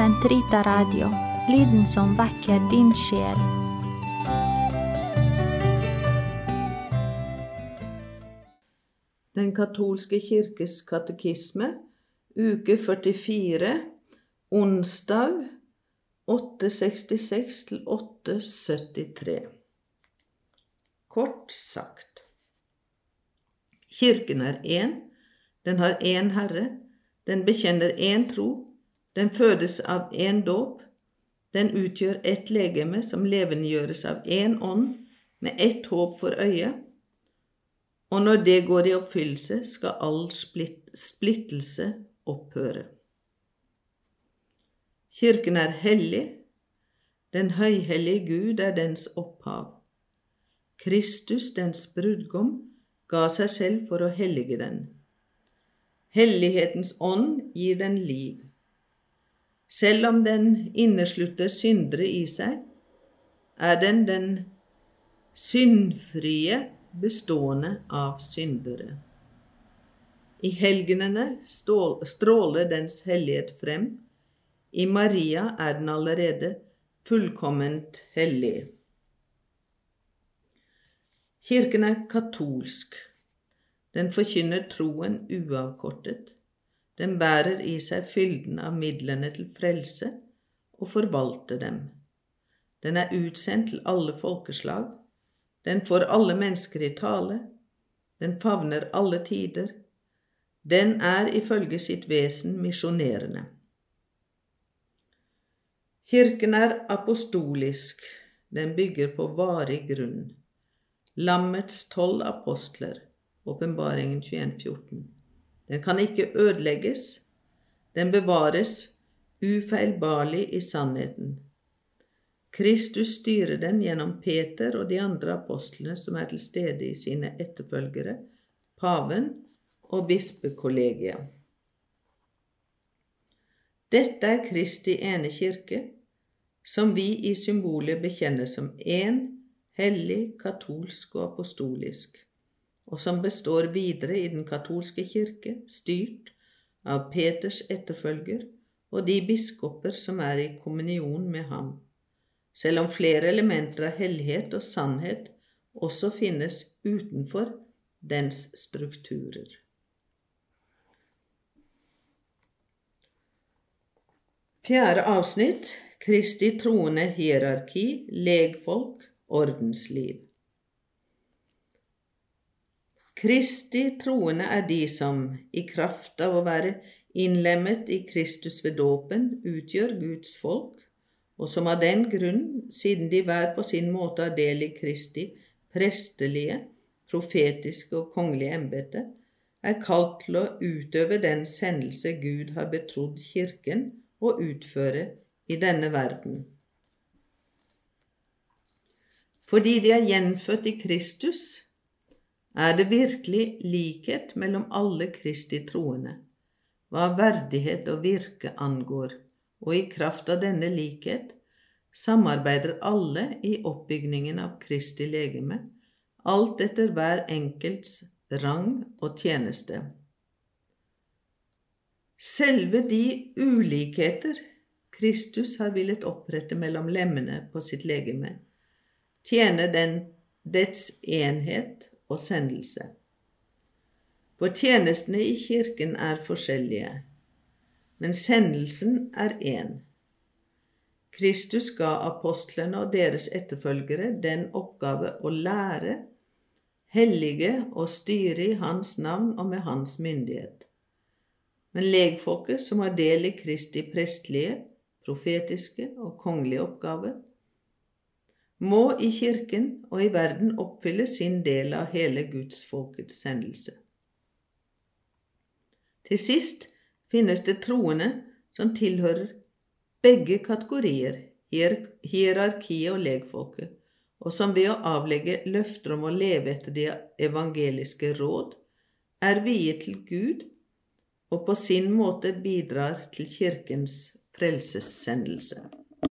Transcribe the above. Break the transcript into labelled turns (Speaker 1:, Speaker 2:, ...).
Speaker 1: Sentrita Radio, lyden som vekker din sjel.
Speaker 2: Den katolske kirkes katekisme, uke 44, onsdag 866 til 873. Kort sagt Kirken er én, den har én Herre, den bekjenner én tro, den fødes av én dåp, den utgjør ett legeme som levendegjøres av én ånd, med ett håp for øyet, og når det går i oppfyllelse, skal all splittelse opphøre. Kirken er hellig, den høyhellige Gud er dens opphav. Kristus, dens brudgom, ga seg selv for å hellige den. Hellighetens ånd gir den liv. Selv om den inneslutter syndere i seg, er den den syndfrie bestående av syndere. I helgenene stråler dens hellighet frem. I Maria er den allerede fullkomment hellig. Kirken er katolsk. Den forkynner troen uavkortet. Den bærer i seg fylden av midlene til frelse og forvalter dem. Den er utsendt til alle folkeslag. Den får alle mennesker i tale. Den favner alle tider. Den er ifølge sitt vesen misjonerende. Kirken er apostolisk. Den bygger på varig grunn. Lammets tolv apostler Åpenbaringen 21,14. Den kan ikke ødelegges. Den bevares ufeilbarlig i sannheten. Kristus styrer den gjennom Peter og de andre apostlene som er til stede i sine etterfølgere, paven og bispekollegiet. Dette er Kristi ene kirke, som vi i symbolet bekjenner som én, hellig, katolsk og apostolisk og som består videre i den katolske kirke, styrt av Peters etterfølger og de biskoper som er i kommunion med ham, selv om flere elementer av hellighet og sannhet også finnes utenfor dens strukturer. Fjerde avsnitt Kristi troende hierarki, legfolk, ordensliv. Kristi troende er de som, i kraft av å være innlemmet i Kristus ved dåpen, utgjør Guds folk, og som av den grunn, siden de hver på sin måte har del i Kristi prestelige, profetiske og kongelige embete, er kalt til å utøve den sendelse Gud har betrodd Kirken å utføre i denne verden. Fordi de er gjenfødt i Kristus, er det virkelig likhet mellom alle Kristi troende, hva verdighet og virke angår, og i kraft av denne likhet samarbeider alle i oppbygningen av Kristi legeme, alt etter hver enkelts rang og tjeneste. Selve de ulikheter Kristus har villet opprette mellom lemmene på sitt legeme, tjener den dets enhet og sendelse. For tjenestene i Kirken er forskjellige, men sendelsen er én. Kristus ga apostlene og deres etterfølgere den oppgave å lære, hellige og styre i Hans navn og med Hans myndighet. Men legfolket, som har del i Kristi prestlige, profetiske og kongelige oppgave, må i Kirken og i verden oppfylle sin del av hele gudsfolkets sendelse. Til sist finnes det troende som tilhører begge kategorier, hierarkiet og legfolket, og som ved å avlegge løfter om å leve etter de evangeliske råd, er viet til Gud og på sin måte bidrar til Kirkens frelsessendelse.